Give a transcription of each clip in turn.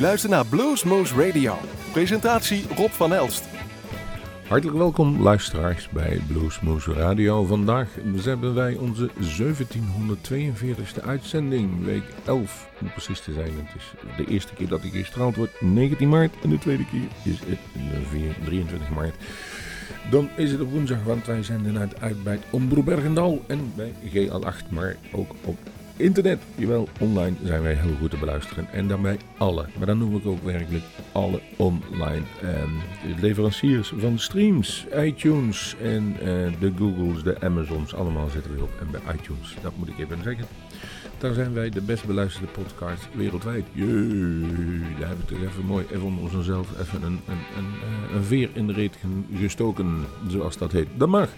luistert naar Bluesmoose Radio. Presentatie Rob van Elst. Hartelijk welkom luisteraars bij Bluesmoose Radio. Vandaag hebben wij onze 1742e uitzending, week 11 om precies te zijn. Het is de eerste keer dat ik gestraald word, 19 maart. En de tweede keer is het 23 maart. Dan is het op woensdag, want wij zenden uit, uit bij het en bij GL8, maar ook op internet. Jawel, online zijn wij heel goed te beluisteren. En daarbij alle, maar dan noem ik ook werkelijk alle online ehm, leveranciers van streams, iTunes en uh, de Googles, de Amazons, allemaal zitten we op. En bij iTunes, dat moet ik even zeggen. Daar zijn wij de best beluisterde podcast wereldwijd. Jee, daar hebben we toch even mooi even onder onszelf even een, een, een, eh, een veer in de reet gestoken, zoals dat heet. Dat mag.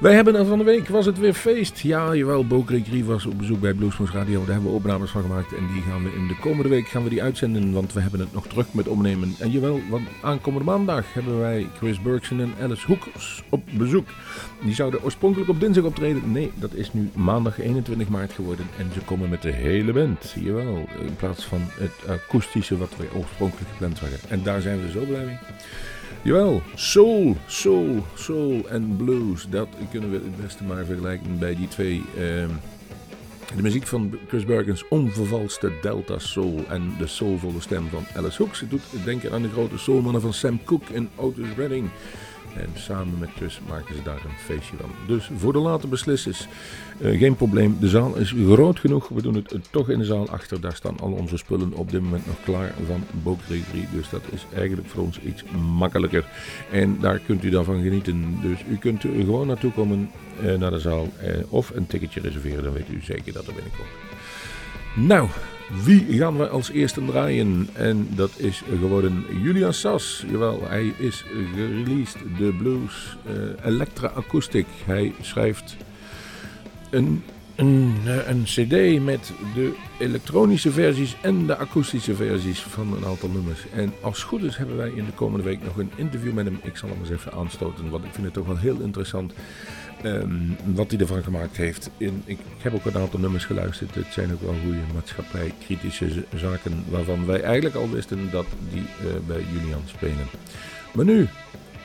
Wij hebben er van de week, was het weer feest. Ja, jawel, Bo Creek was op bezoek bij Bluesmoes Radio. Daar hebben we opnames van gemaakt en die gaan we in de komende week gaan we die uitzenden. Want we hebben het nog terug met opnemen. En jawel, want aankomende maandag hebben wij Chris Bergson en Alice Hoekers op bezoek. Die zouden oorspronkelijk op dinsdag optreden. Nee, dat is nu maandag 21 maart geworden. En ze komen met de hele band, jawel. In plaats van het akoestische wat we oorspronkelijk gepland waren. En daar zijn we zo blij mee. Jawel, soul, soul, soul en blues. Dat kunnen we het beste maar vergelijken bij die twee. Uh, de muziek van Chris Bergens onvervalste Delta Soul en de soulvolle stem van Alice Hooks. Het doet denken aan de grote soulmannen van Sam Cooke en Otis Redding. En samen met Chris maken ze daar een feestje van. Dus voor de late beslissers, uh, geen probleem. De zaal is groot genoeg. We doen het toch in de zaal achter. Daar staan al onze spullen op dit moment nog klaar van Book 3. Dus dat is eigenlijk voor ons iets makkelijker. En daar kunt u daarvan genieten. Dus u kunt gewoon naartoe komen uh, naar de zaal. Of een ticketje reserveren. Dan weet u zeker dat er binnenkomt. Nou, wie gaan we als eerste draaien? En dat is geworden Julian Sas. Jawel, hij is gereleased, de blues Electra Acoustic. Hij schrijft een, een, eh, een cd met de elektronische versies en de akoestische versies van een aantal nummers. En als goed is hebben wij in de komende week nog een interview met hem. Ik zal hem eens even aanstoten, want ik vind het toch wel heel interessant. Um, wat hij ervan gemaakt heeft. In, ik, heb ook een aantal nummers geluisterd. Het zijn ook wel goede maatschappij-kritische zaken waarvan wij eigenlijk al wisten dat die uh, bij Julian spelen. Maar nu,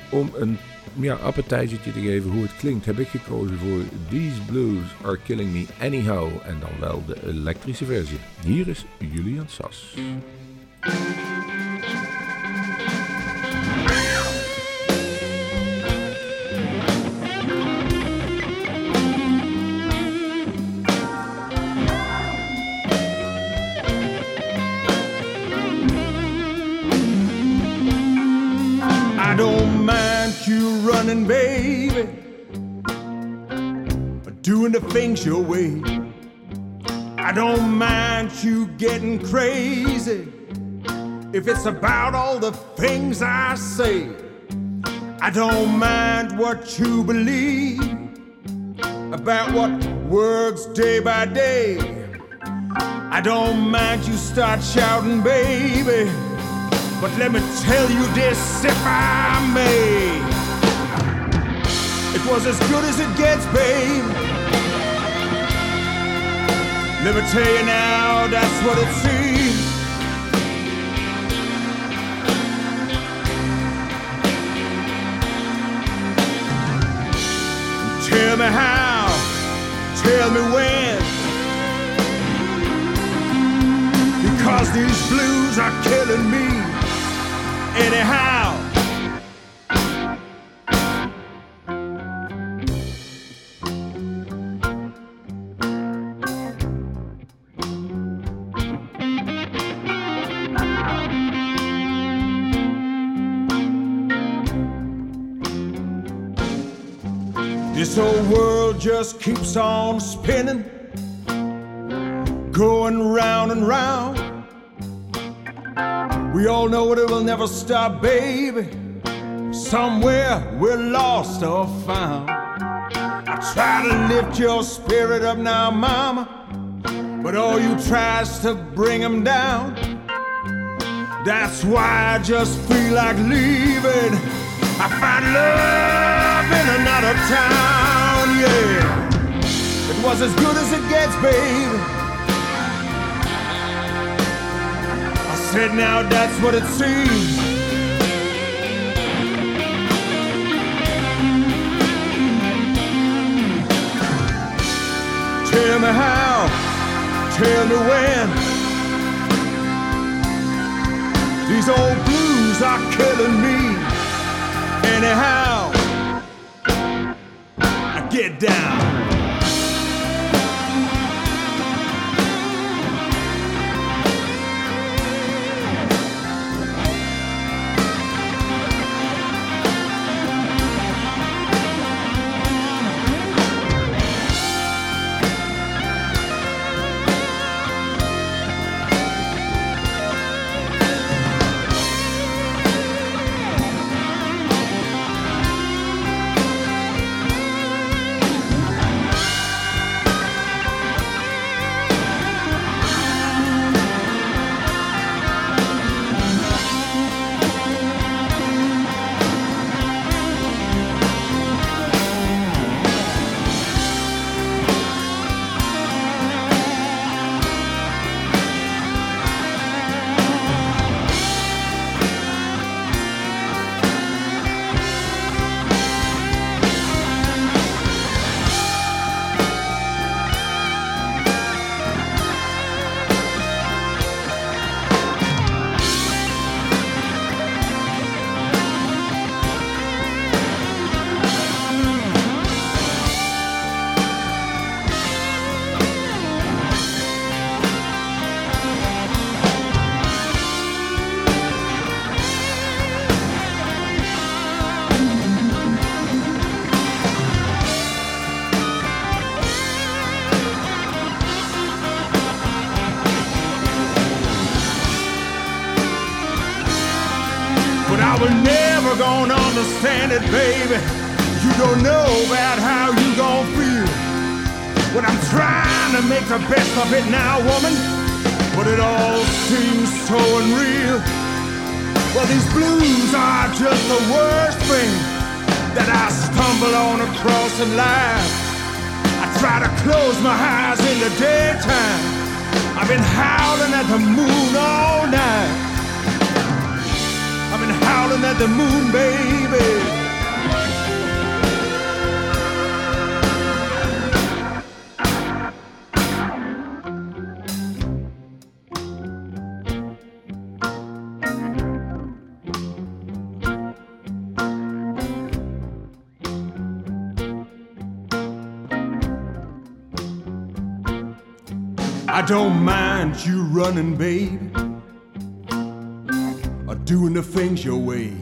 om een ja, appetijzertje te geven hoe het klinkt, heb ik gekozen voor These Blues Are Killing Me Anyhow. En dan wel de elektrische versie. Hier is Julian Sas. Doing the things your way. I don't mind you getting crazy if it's about all the things I say. I don't mind what you believe about what works day by day. I don't mind you start shouting, baby. But let me tell you this, if I may. It was as good as it gets, babe. Let me tell you now, that's what it seems. Tell me how, tell me when. Because these blues are killing me anyhow. Just keeps on spinning, going round and round. We all know it will never stop, baby. Somewhere we're lost or found. I try to lift your spirit up now, mama, but all you try is to bring them down. That's why I just feel like leaving. I find love in another town, yeah. It was as good as it gets, baby. I said now that's what it seems. Tell me how, tell me when. These old blues are killing me. Anyhow, get down. It, baby. You don't know about how you gon' feel. When I'm trying to make the best of it now, woman, but it all seems so unreal. Well, these blues are just the worst thing that I stumble on across in life. I try to close my eyes in the daytime. I've been howling at the moon all night I've been howling at the moon, baby. Don't mind you running, baby or doing the things your way.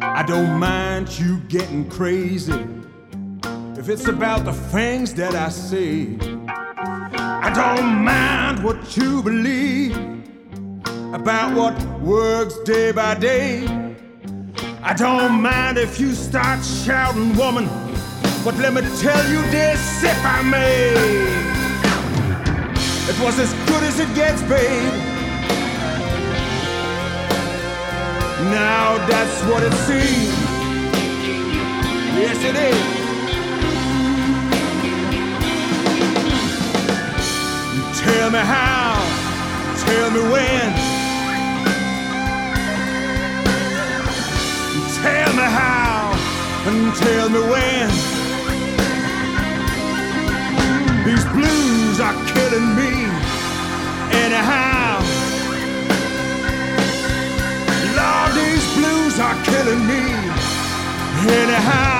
I don't mind you getting crazy if it's about the things that I say. I don't mind what you believe about what works day by day. I don't mind if you start shouting, woman, but let me tell you this if I may. It was as good as it gets, babe. Now that's what it seems. Yes, it is. Tell me how, tell me when. Tell me how, and tell me when. These blues are killing me anyhow. Lord, these blues are killing me anyhow.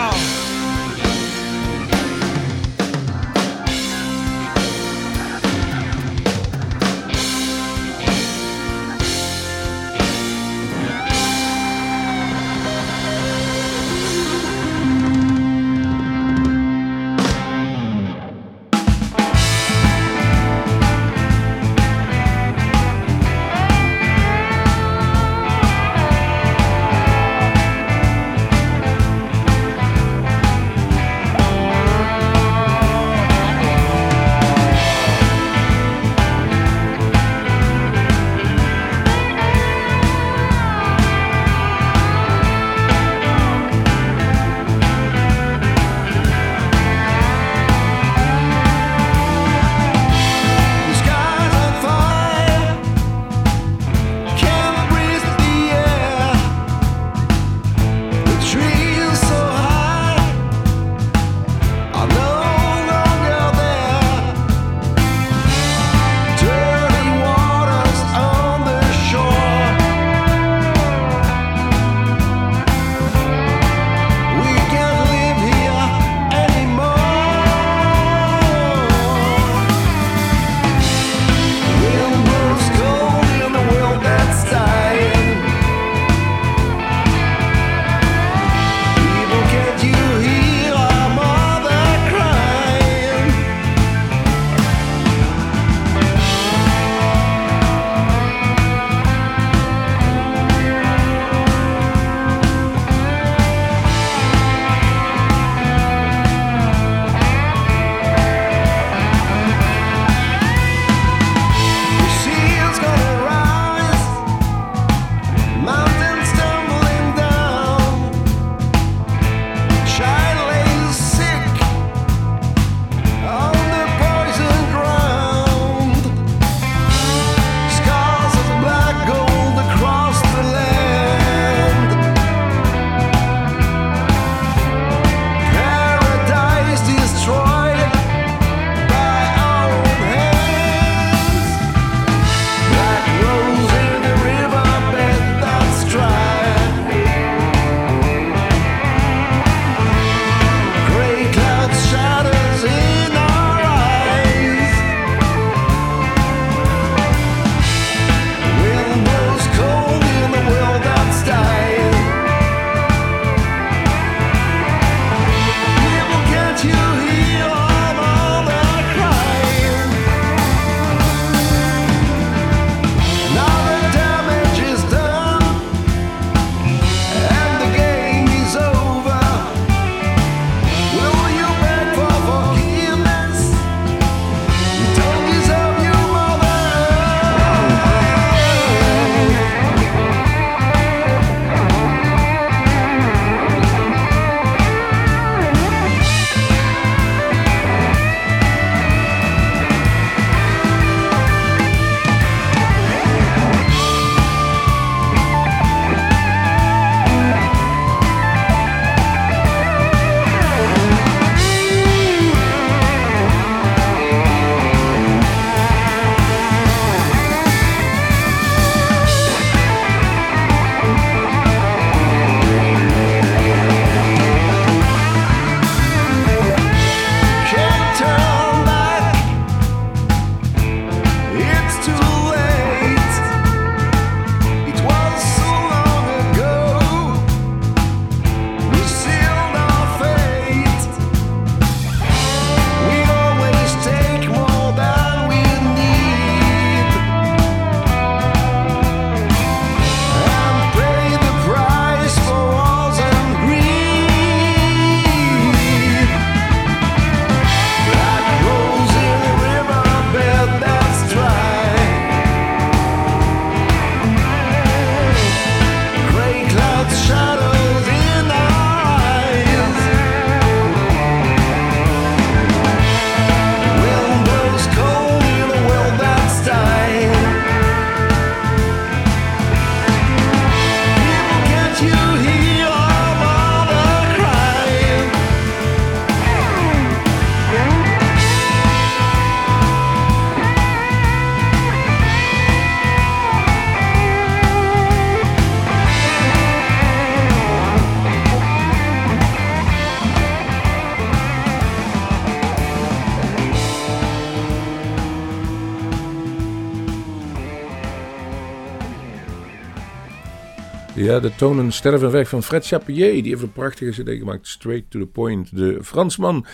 Ja, de tonen sterven weg van Fred Chapier. Die heeft een prachtige cd gemaakt, Straight to the Point. De Fransman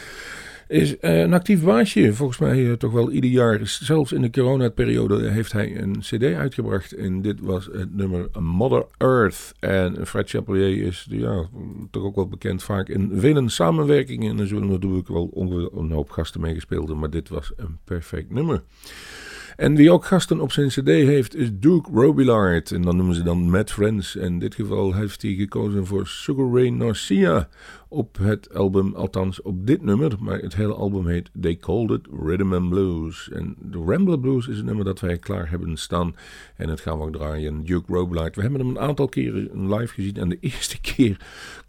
is uh, een actief baasje. Volgens mij uh, toch wel ieder jaar. Zelfs in de coronaperiode heeft hij een cd uitgebracht. En dit was het nummer Mother Earth. En Fred Chapelier is ja, toch ook wel bekend vaak in vele samenwerkingen. En er zullen natuurlijk wel een hoop gasten meegespeeld. Maar dit was een perfect nummer. En wie ook gasten op zijn cd heeft is Duke Robillard. En dan noemen ze dan Mad Friends. En in dit geval heeft hij gekozen voor Sugar Ray Narcia op het album, althans op dit nummer. Maar het hele album heet They Called It Rhythm and Blues. En de Rambler Blues is het nummer dat wij klaar hebben staan. En het gaan we ook draaien. Duke Robillard. We hebben hem een aantal keren live gezien. En de eerste keer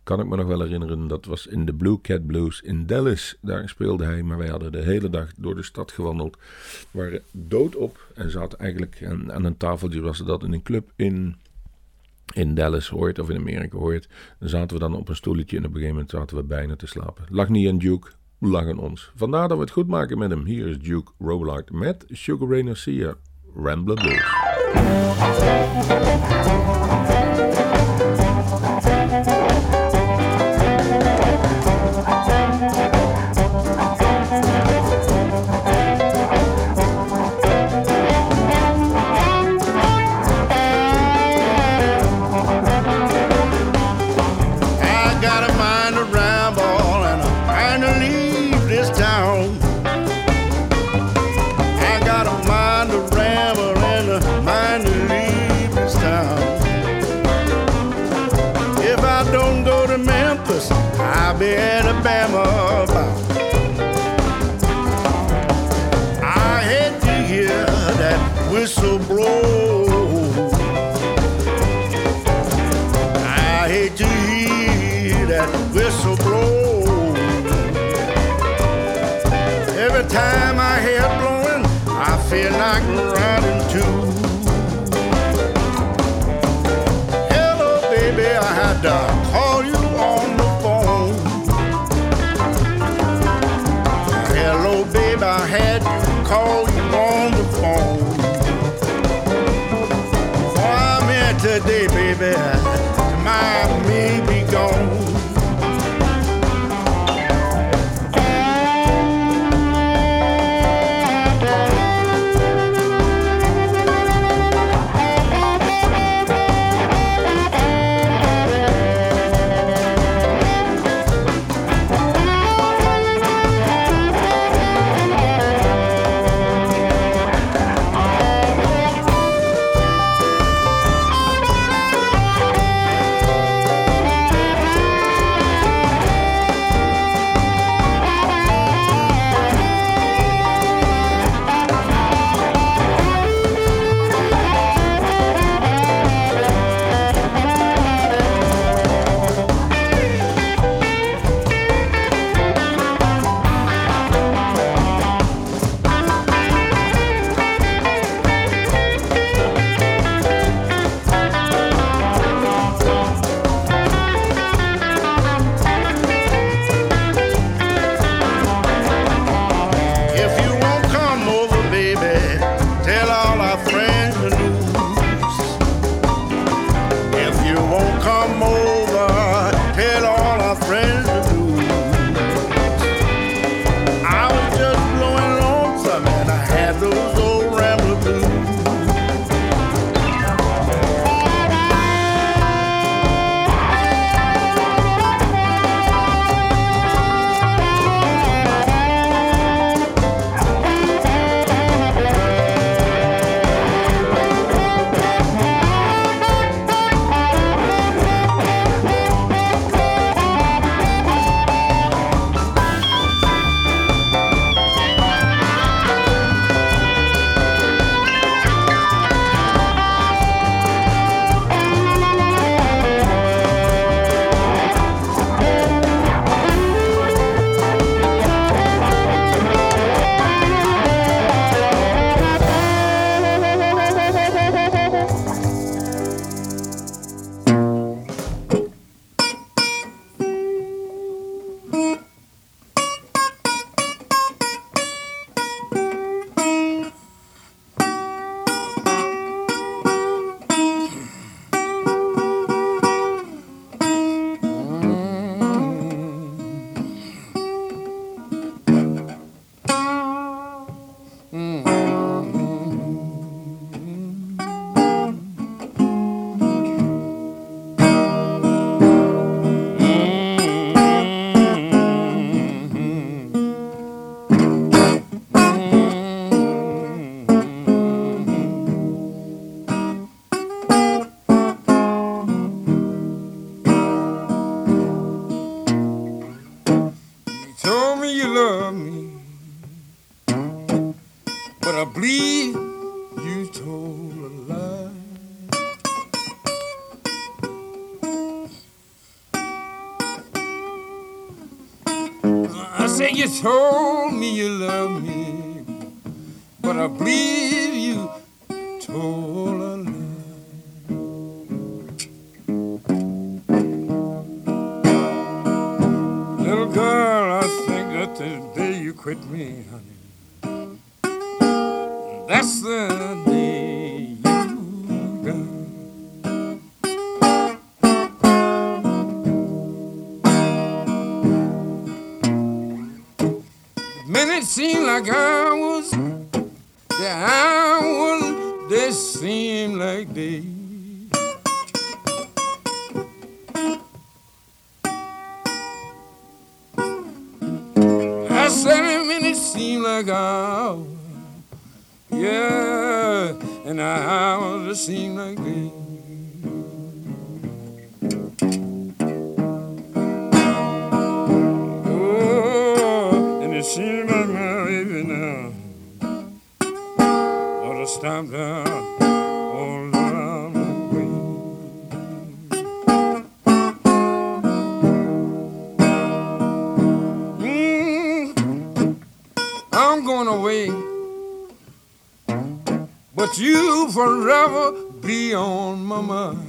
kan ik me nog wel herinneren. Dat was in de Blue Cat Blues in Dallas. Daar speelde hij. Maar wij hadden de hele dag door de stad gewandeld. We waren doodop. En zaten eigenlijk aan, aan een tafeltje. Was dat in een club in in Dallas hoort of in Amerika hoort. Dan zaten we dan op een stoeltje en op een gegeven moment zaten we bijna te slapen. Lag niet aan Duke, lag aan ons. Vandaar dat we het goed maken met hem. Hier is Duke Robillard met Sugar Ray Garcia, Rambler Blues. you love me, but I believe you told a lie. I said you told me you love me, but I believe you told a lie. Quit me, honey, that's the day you. Man, it seemed like I was the hours, they seem like days. Seemed like hours, yeah, and hours it seemed like days. Oh, and it seems like my baby now ought to stop down I'm away, but you forever be on my mind.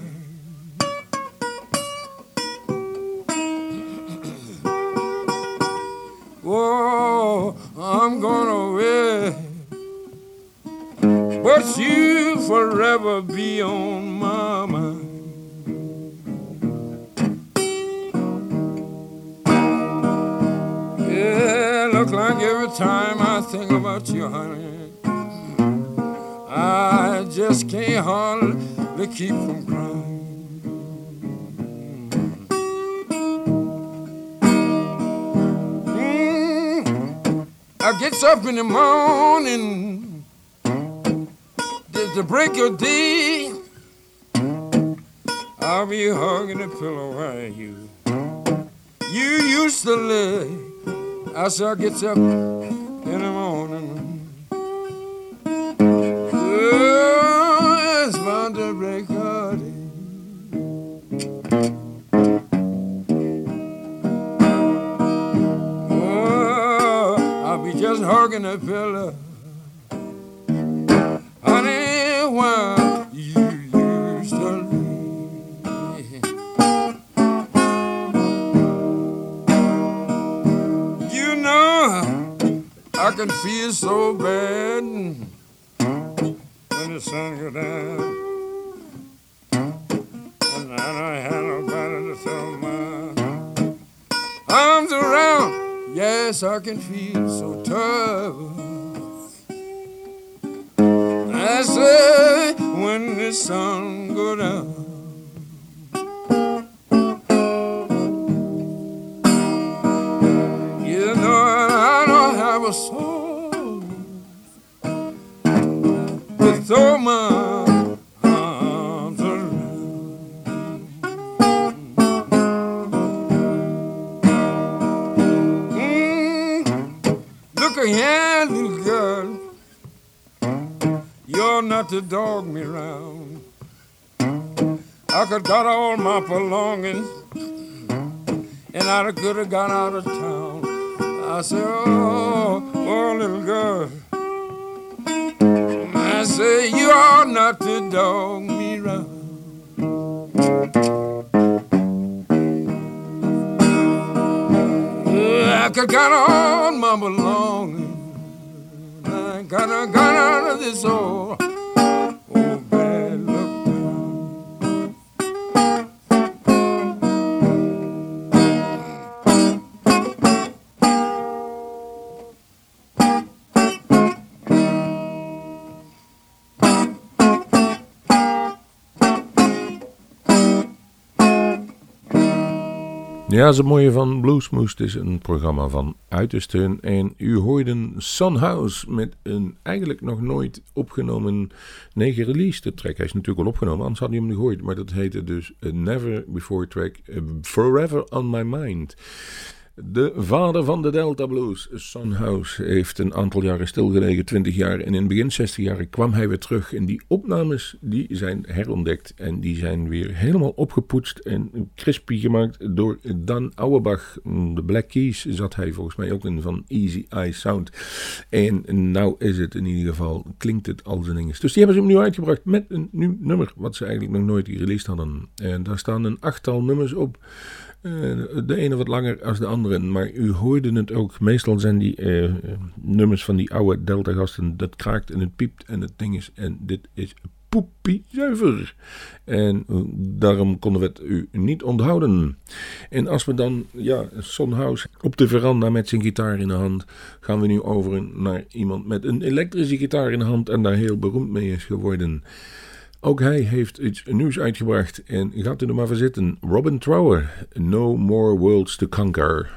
Whoa, I'm going away. But you forever be on my mind. Yeah, look like every time I think about you, honey, I just can't hardly keep from crying. Mm, I gets up in the morning at the break of day. I'll be hugging the pillow while you you used to lay. I shall get up pillow. Honey, why you used to leave? You know, I can feel so bad when the sun go down. Yes, I can feel so tough. I say when the sun go down. You know I don't have a soul to throw my here, little girl. You're not to dog me round. I could got all my belongings and I could have got out of town. I said, oh, oh, little girl. I say, you are not to dog I got all my belongings. I gotta got out of this old, Ja, het mooie van Bluesmoose. Het is een programma van uitersten. En u hoorde Sunhouse met een eigenlijk nog nooit opgenomen, nee gereleased track. Hij is natuurlijk al opgenomen, anders had hij hem niet gehoord. Maar dat heette dus Never Before track, Forever On My Mind. De vader van de Delta Blues, Son House, heeft een aantal jaren stilgelegen, 20 jaar. En in het begin 60 jaar kwam hij weer terug. En die opnames die zijn herontdekt en die zijn weer helemaal opgepoetst en crispy gemaakt door Dan Auerbach. De Black Keys zat hij volgens mij ook in van Easy Eye Sound. En nou is het in ieder geval, klinkt het als een ding. Dus die hebben ze opnieuw uitgebracht met een nieuw nummer, wat ze eigenlijk nog nooit gereleased hadden. En daar staan een achttal nummers op. Eh, de ene wat langer als de andere, maar u hoorde het ook. Meestal zijn die uh, nummers van die oude Delta-gasten, dat kraakt en het piept en het ding is. En dit is poepie zuiver. En daarom konden we het u niet onthouden. En als we dan, ja, Sonhouse op de veranda met zijn gitaar in de hand, gaan we nu over naar iemand met een elektrische gitaar in de hand en daar heel beroemd mee is geworden. Ook hij heeft iets nieuws uitgebracht en gaat u er maar voor zitten. Robin Trower, No More Worlds to Conquer.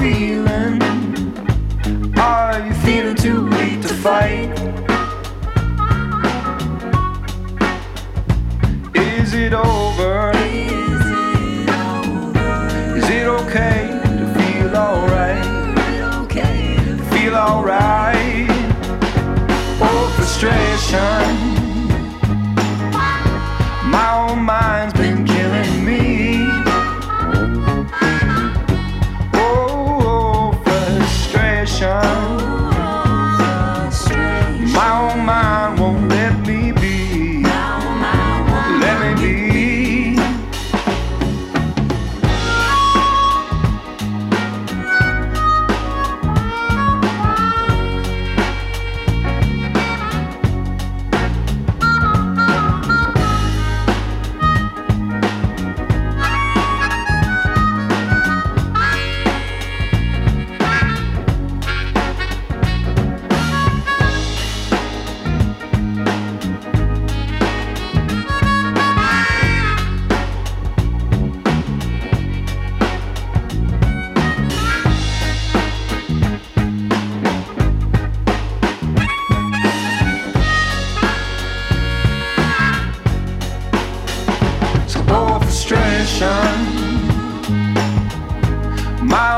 Feeling? Are you feeling too weak to fight? Is it over? Is it okay to feel alright? Feel alright? Oh, frustration. My own mind's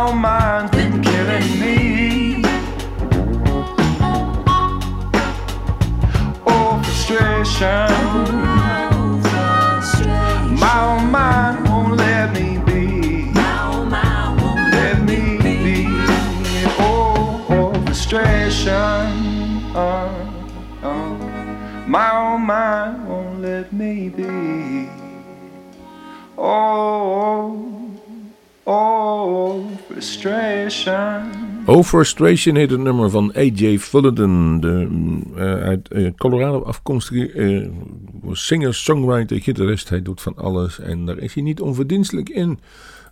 My own mind's been killing me. Oh, frustration. My mind won't let me be. Let me be. Oh, oh frustration. Uh, uh. Mind won't let me be. Oh, oh, frustration. Oh Frustration heet het nummer van A.J. Fullerton, de, eh, uit eh, Colorado afkomstige eh, singer, songwriter, gitarist. Hij doet van alles en daar is hij niet onverdienstelijk in.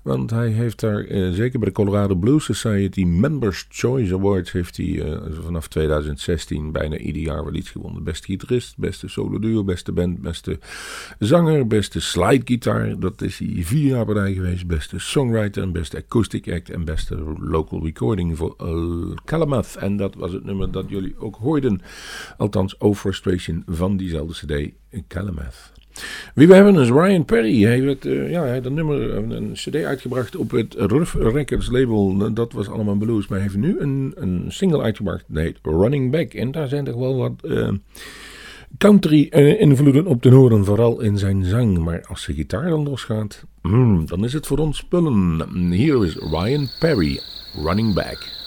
Want hij heeft daar, eh, zeker bij de Colorado Blues Society Members Choice Awards, heeft hij eh, vanaf 2016 bijna ieder jaar wel iets gewonnen. Beste gitarist, beste solo duo, beste band, beste zanger, beste slide gitaar. Dat is hij vier jaar bij geweest. Beste songwriter en beste acoustic act en beste local recording voor uh, Calamouth. En dat was het nummer dat jullie ook hoorden. Althans, O Frustration van diezelfde cd, Calamouth. Wie we hebben is Ryan Perry. Hij, werd, eh, ja, hij een nummer, een, een cd uitgebracht op het Rough Records label. Dat was allemaal blues. Maar hij heeft nu een, een single uitgebracht. Dat heet Running Back. En daar zijn toch wel wat eh, country eh, invloeden op te horen. Vooral in zijn zang. Maar als de gitaar dan losgaat, mm, dan is het voor ons spullen. Hier is Ryan Perry. Running Back.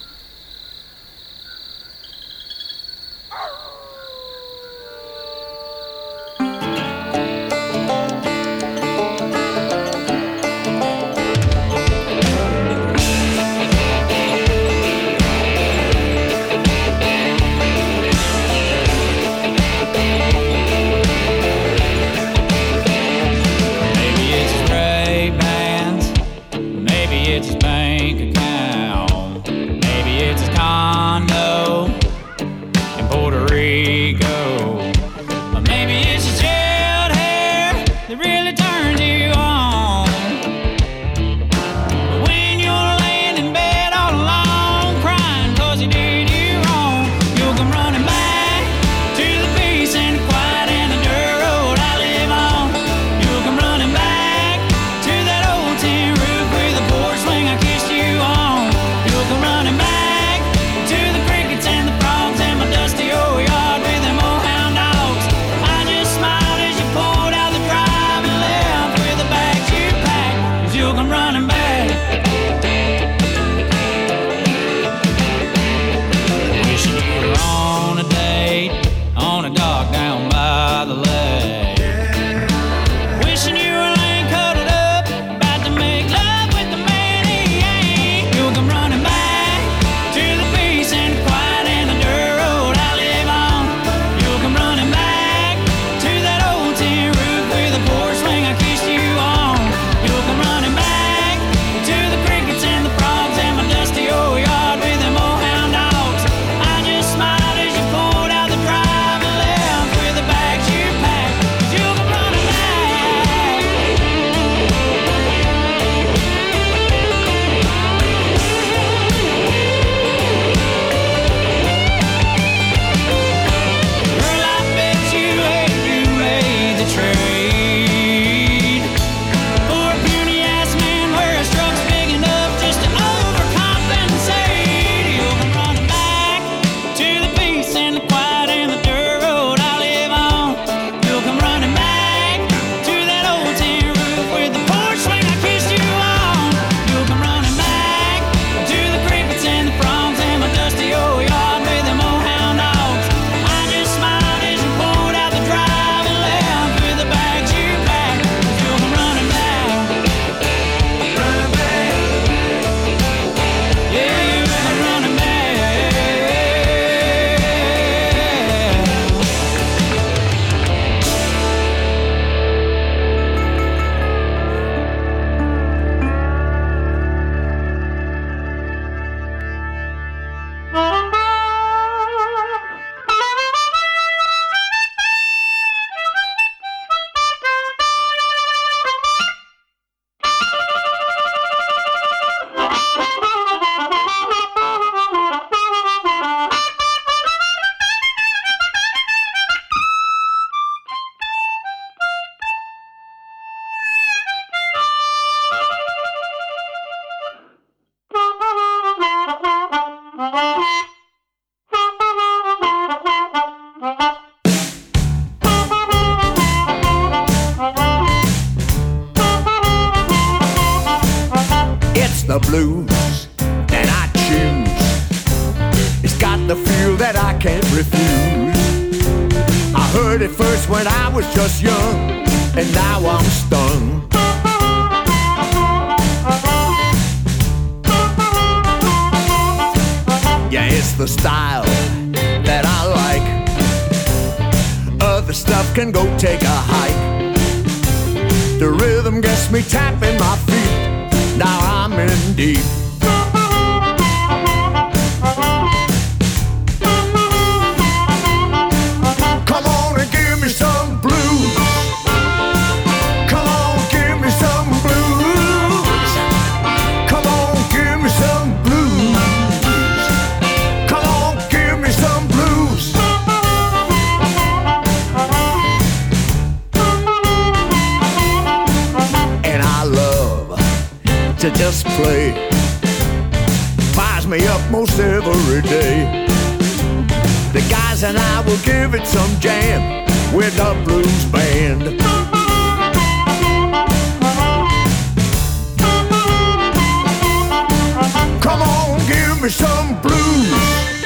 When I was just young, and now I'm stung. Yeah, it's the style that I like. Other stuff can go take a hike. The rhythm gets me tapping my feet. Now I'm in deep. To just play. Fires me up most every day. The guys and I will give it some jam with the blues band. Come on, give me some blues.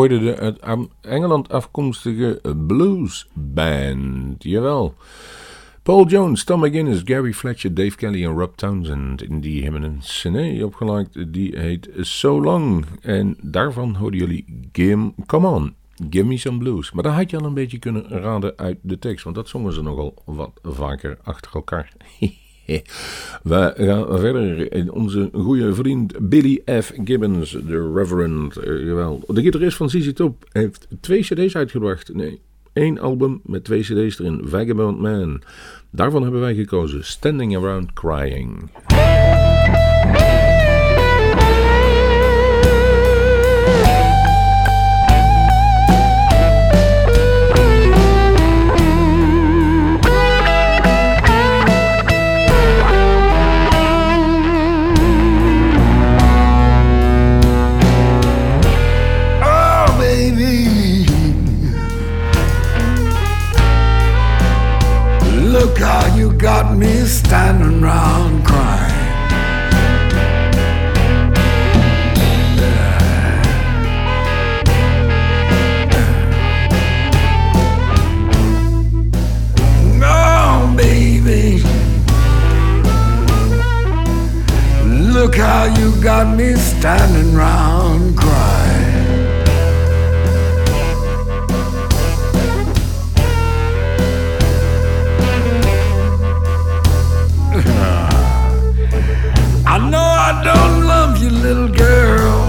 Hoorden de uit Engeland afkomstige blues band. Jawel. Paul Jones, Tom McGuinness, Gary Fletcher, Dave Kelly en Rob Townsend. In die hebben een cd opgemaakt, die heet So Long. En daarvan hoorden jullie Give, Come On, Give Me Some Blues. Maar dat had je al een beetje kunnen raden uit de tekst, want dat zongen ze nogal wat vaker achter elkaar. We gaan verder. Onze goede vriend Billy F. Gibbons, de Reverend. eh. De gitarist van ZZ Top heeft twee cd's uitgebracht. Nee, één album met twee cd's erin. Vagabond Man. Daarvan hebben wij gekozen Standing Around Crying. me standing round crying. Look how you got me standing round crying. I don't love you, little girl.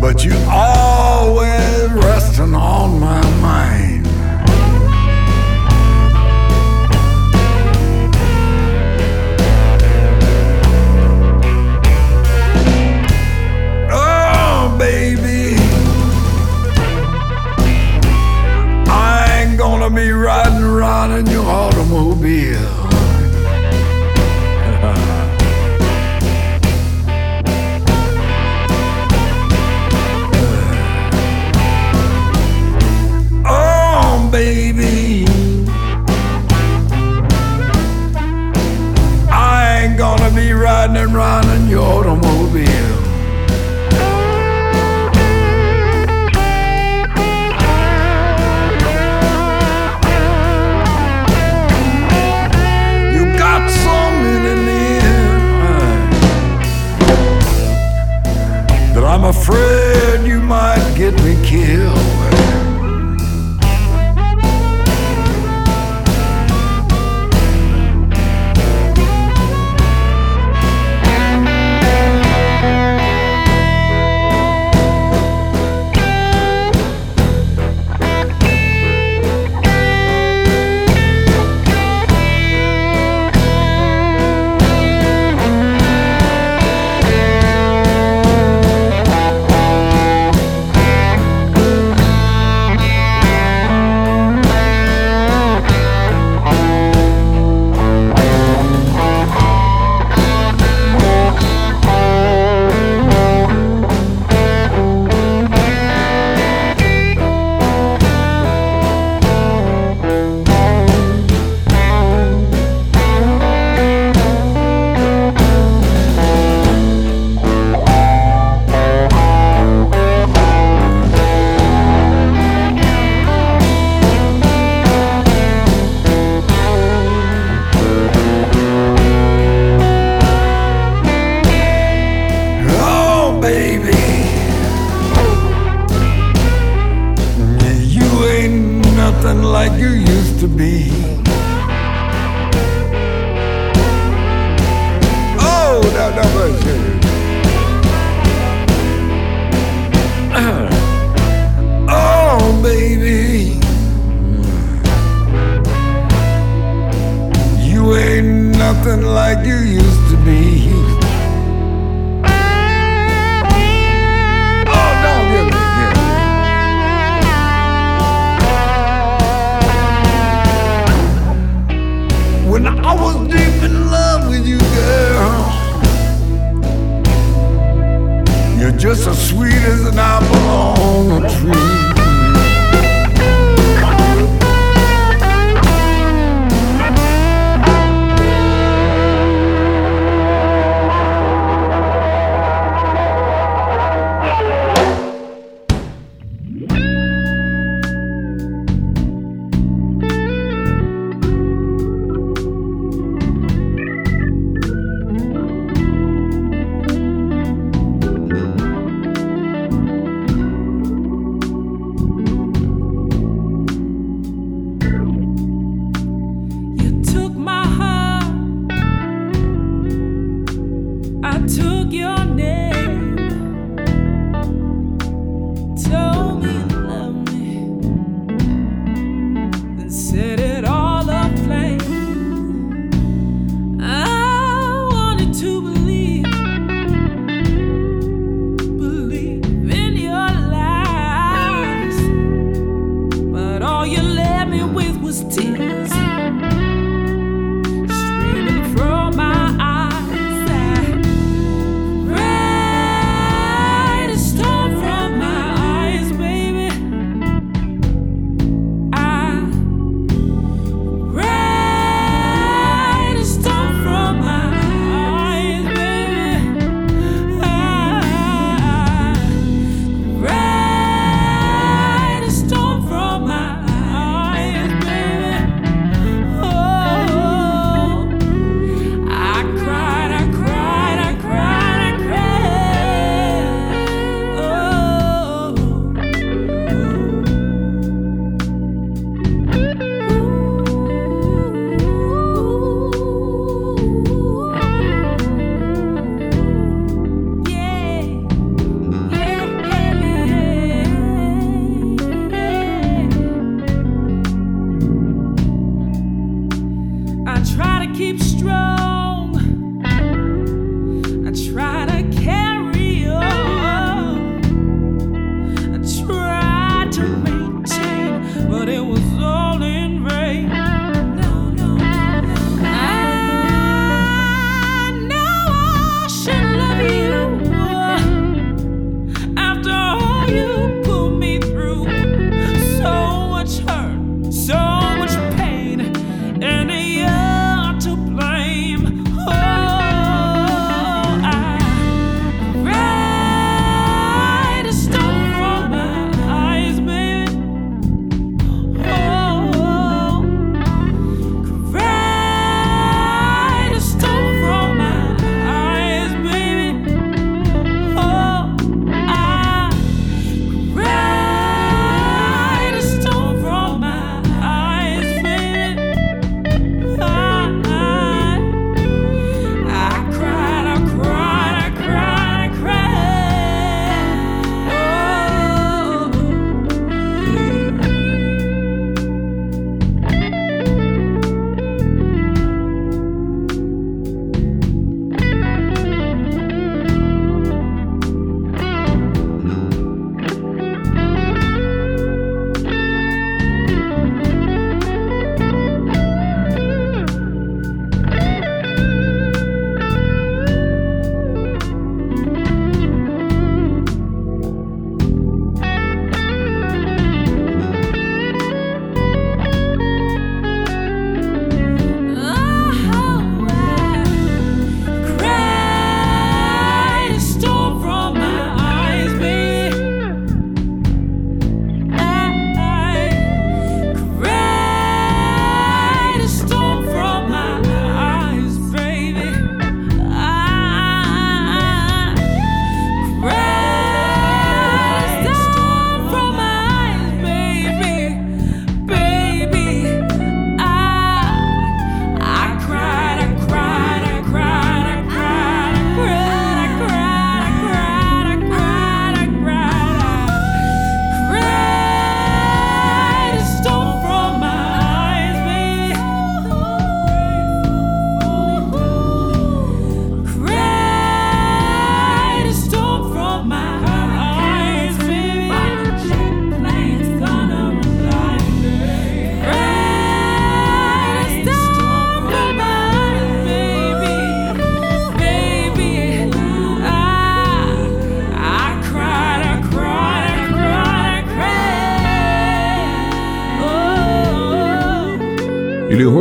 But you always resting on my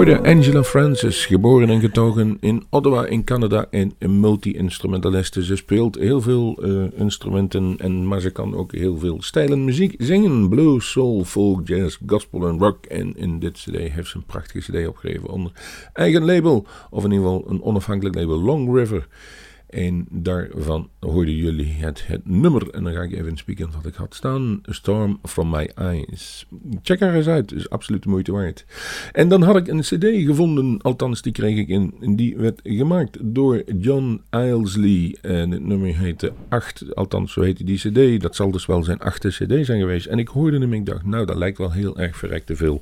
Hoorden Angela Francis, geboren en getogen in Ottawa in Canada en een multi-instrumentaliste. Ze speelt heel veel uh, instrumenten, en, maar ze kan ook heel veel stijlen muziek zingen. Blues, soul, folk, jazz, gospel en rock. En in dit cd heeft ze een prachtige cd opgegeven onder eigen label, of in ieder geval een onafhankelijk label, Long River. En daarvan hoorden jullie het, het nummer. En dan ga ik even spieken wat ik had staan. Storm From My Eyes. Check haar eens uit. Is absoluut de moeite waard. En dan had ik een cd gevonden. Althans, die kreeg ik in. En die werd gemaakt door John Ilesley. En het nummer heette 8. Althans, zo heette die cd. Dat zal dus wel zijn achtste cd zijn geweest. En ik hoorde hem. Ik dacht, nou, dat lijkt wel heel erg verrekte veel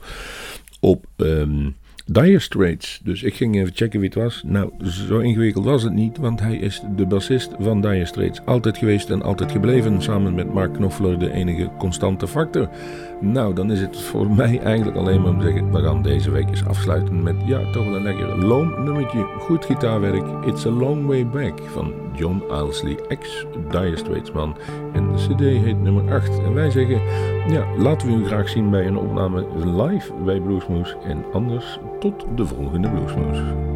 op... Um, Dire Straits. Dus ik ging even checken wie het was. Nou, zo ingewikkeld was het niet, want hij is de bassist van Dire Straits. Altijd geweest en altijd gebleven, samen met Mark Knopfler de enige constante factor. Nou, dan is het voor mij eigenlijk alleen maar om te zeggen, we gaan deze week eens afsluiten met, ja, toch wel een lekker loom nummertje. Goed gitaarwerk, It's a Long Way Back van John Ilesley, ex-Dire Straits man. En de cd heet nummer 8. En wij zeggen, ja, laten we u graag zien bij een opname live bij Bluesmoose. En anders tot de volgende Bluesmoose.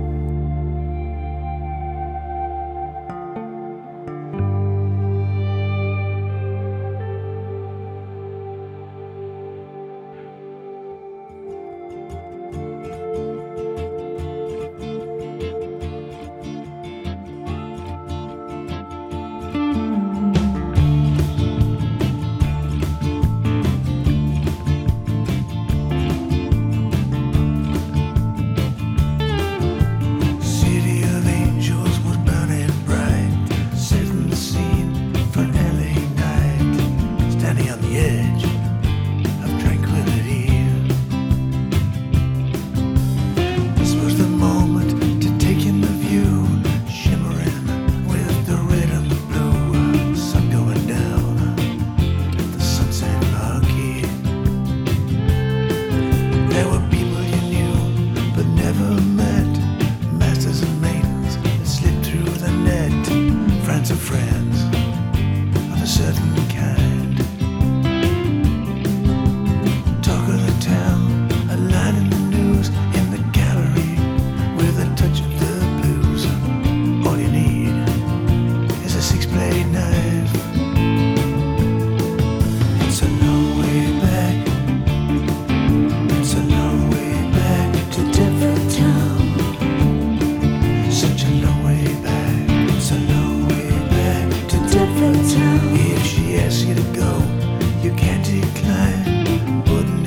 if she asks you to go, you can't decline. Wouldn't